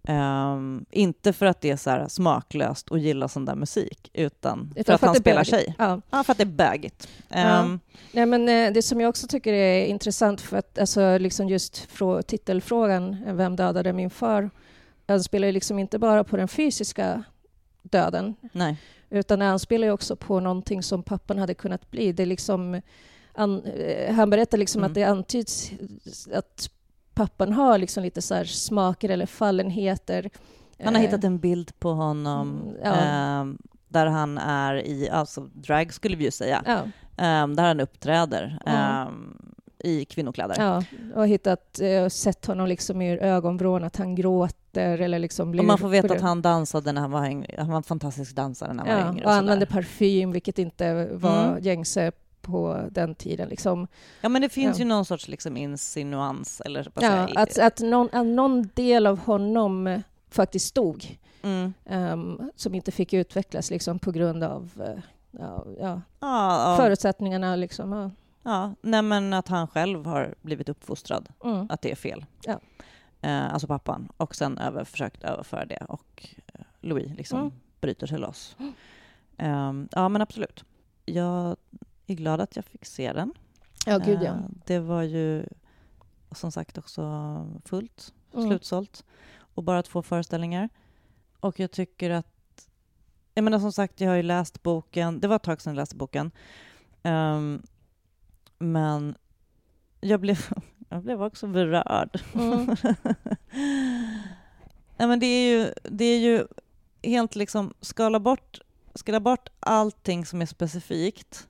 Ehm, inte för att det är så smaklöst att gilla sån där musik, utan för Utan att han det är spelar bögigt. tjej. Ja. Ja, för att det är bögigt. Ja. Ehm, Nej, men eh, det som jag också tycker är intressant, för att alltså, liksom just frå, titelfrågan, eh, Vem dödade min far? Den spelar liksom inte bara på den fysiska döden, nej. utan han spelar ju också på någonting som pappan hade kunnat bli. Det är liksom, an, eh, han berättar liksom Mm. att det antyds att pappan har liksom lite så här smaker eller fallenheter. Han har Eh, hittat en bild på honom Mm, ja. ehm, där han är i, alltså drag skulle vi ju säga, Ja, ehm, där han uppträder Mm. i kvinnokläder. ja, och hittat, eh, sett honom liksom ur ögonvrån, att han gråter eller liksom blir... Och man får veta att han dansade när han var. Han var en fantastisk dansare när han var Ja, yngre. och sådär. använde parfym, vilket inte var Mm. gängse på den tiden. Liksom. ja, men det finns Ja. ju någon sorts liksom insinuans, eller Ja, att, att, någon, att någon del av honom eh, faktiskt stod, Mm. ehm, som inte fick utvecklas liksom, på grund av eh, ja, ja, ja, förutsättningarna. Liksom, ja. ja. Nej, men att han själv har blivit uppfostrad, Mm. att det är fel. Ja. Eh, alltså pappan. Och sen över, försökt överföra det. Och Louis liksom Mm. bryter sig loss. Ehm, ja, men absolut. Jag är glad att jag fick se den. ja, gud ja. Eh, det var ju som sagt också fullt, Mm. slutsålt. Och bara två föreställningar. Och jag tycker att... Jag menar som sagt, jag har ju läst boken. Det var ett tag sedan jag läste boken. Ehm, men jag blev, jag blev också berörd. Mm. Nej, men det är ju, det är ju helt liksom, skala bort, skala bort allting som är specifikt,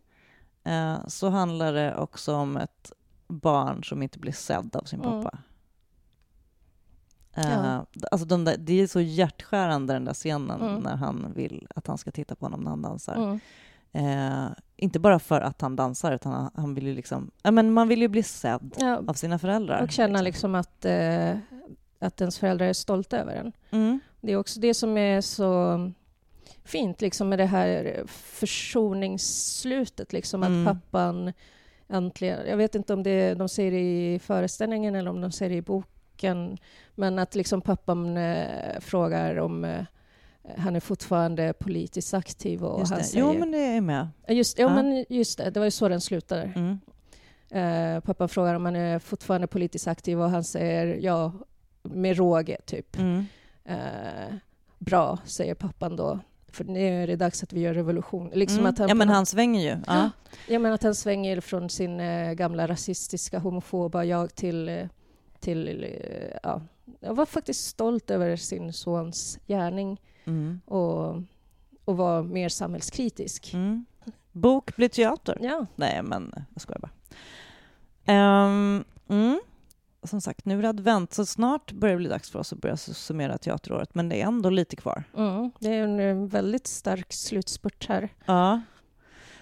eh, så handlar det också om ett barn som inte blir sedd av sin Mm. pappa. Eh, Ja. alltså de där, det är så hjärtskärande den där scenen Mm. när han vill att han ska titta på honom när han dansar. Mm. Eh, inte bara för att han dansar, utan han, han vill ju liksom... Ja, men man vill ju bli sedd Ja, av sina föräldrar. och känna liksom att, eh, att ens föräldrar är stolta över en. Mm. Det är också det som är så fint liksom med det här försoningsslutet, liksom Mm. att pappan äntligen... Jag vet inte om det de säger det i föreställningen eller om de säger det i boken, men att liksom pappan eh, frågar om eh, han är fortfarande politiskt aktiv och Just han det. säger... Jo, men det är med. Just, Ja. men just det, det var ju så den slutade. Mm. Eh, pappan frågar om han är fortfarande politiskt aktiv och han säger ja, med råge, typ. Mm. Bra, säger pappan då. För nu är det dags att vi gör revolution. Liksom Mm. att han ja, men han svänger ju. Ja. Ja, men att han svänger från sin eh, gamla rasistiska, homofoba jag till... Eh, till eh, ja. Jag var faktiskt stolt över sin sons gärning Mm. och, och var mer samhällskritisk. Mm. Bok blir teater. Ja, Nej, men jag skojar bara. Mm. Som sagt, nu är det advent, så snart börjar det bli dags för oss att börja summera teateråret, men det är ändå lite kvar. mm, det är en väldigt stark slutspurt här. Ja.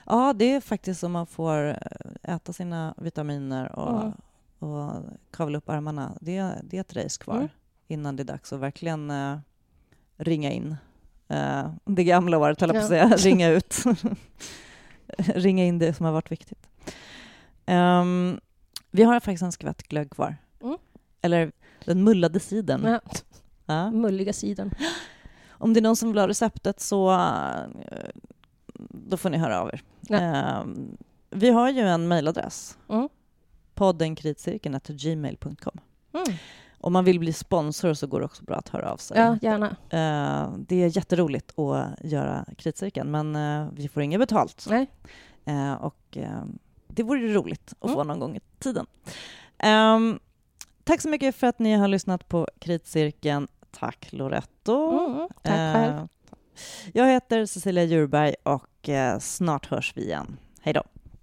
Ja, det är faktiskt som man får eh, äta sina vitaminer och, Mm. och kavla upp armarna. Det, det är ett race kvar Mm. innan det är dags att verkligen eh, ringa in eh, det gamla året, höll jag på att säga. Ringa ut. ringa in det som har varit viktigt. Ehm, vi har faktiskt en skvätt glögg kvar. Mm. Eller den mullade siden. Ja, Ja. mulliga sidan. om det är någon som vill ha receptet så eh, då får ni höra av er. Ja. Eh, vi har ju en mejladress. Mm. poddenkritcirkeln.gmail.com. Mm. Om man vill bli sponsor så går det också bra att höra av sig. Ja, gärna. Eh, det är jätteroligt att göra Kritcirkeln, men eh, vi får inget betalt. Nej. Eh, och det vore roligt att Mm. få någon gång i tiden. Tack så mycket för att ni har lyssnat på Kritcirkeln. Tack Loretto. Mm, tack själv. Eh, jag heter Cecilia Djurberg och eh, snart hörs vi igen. Hej då.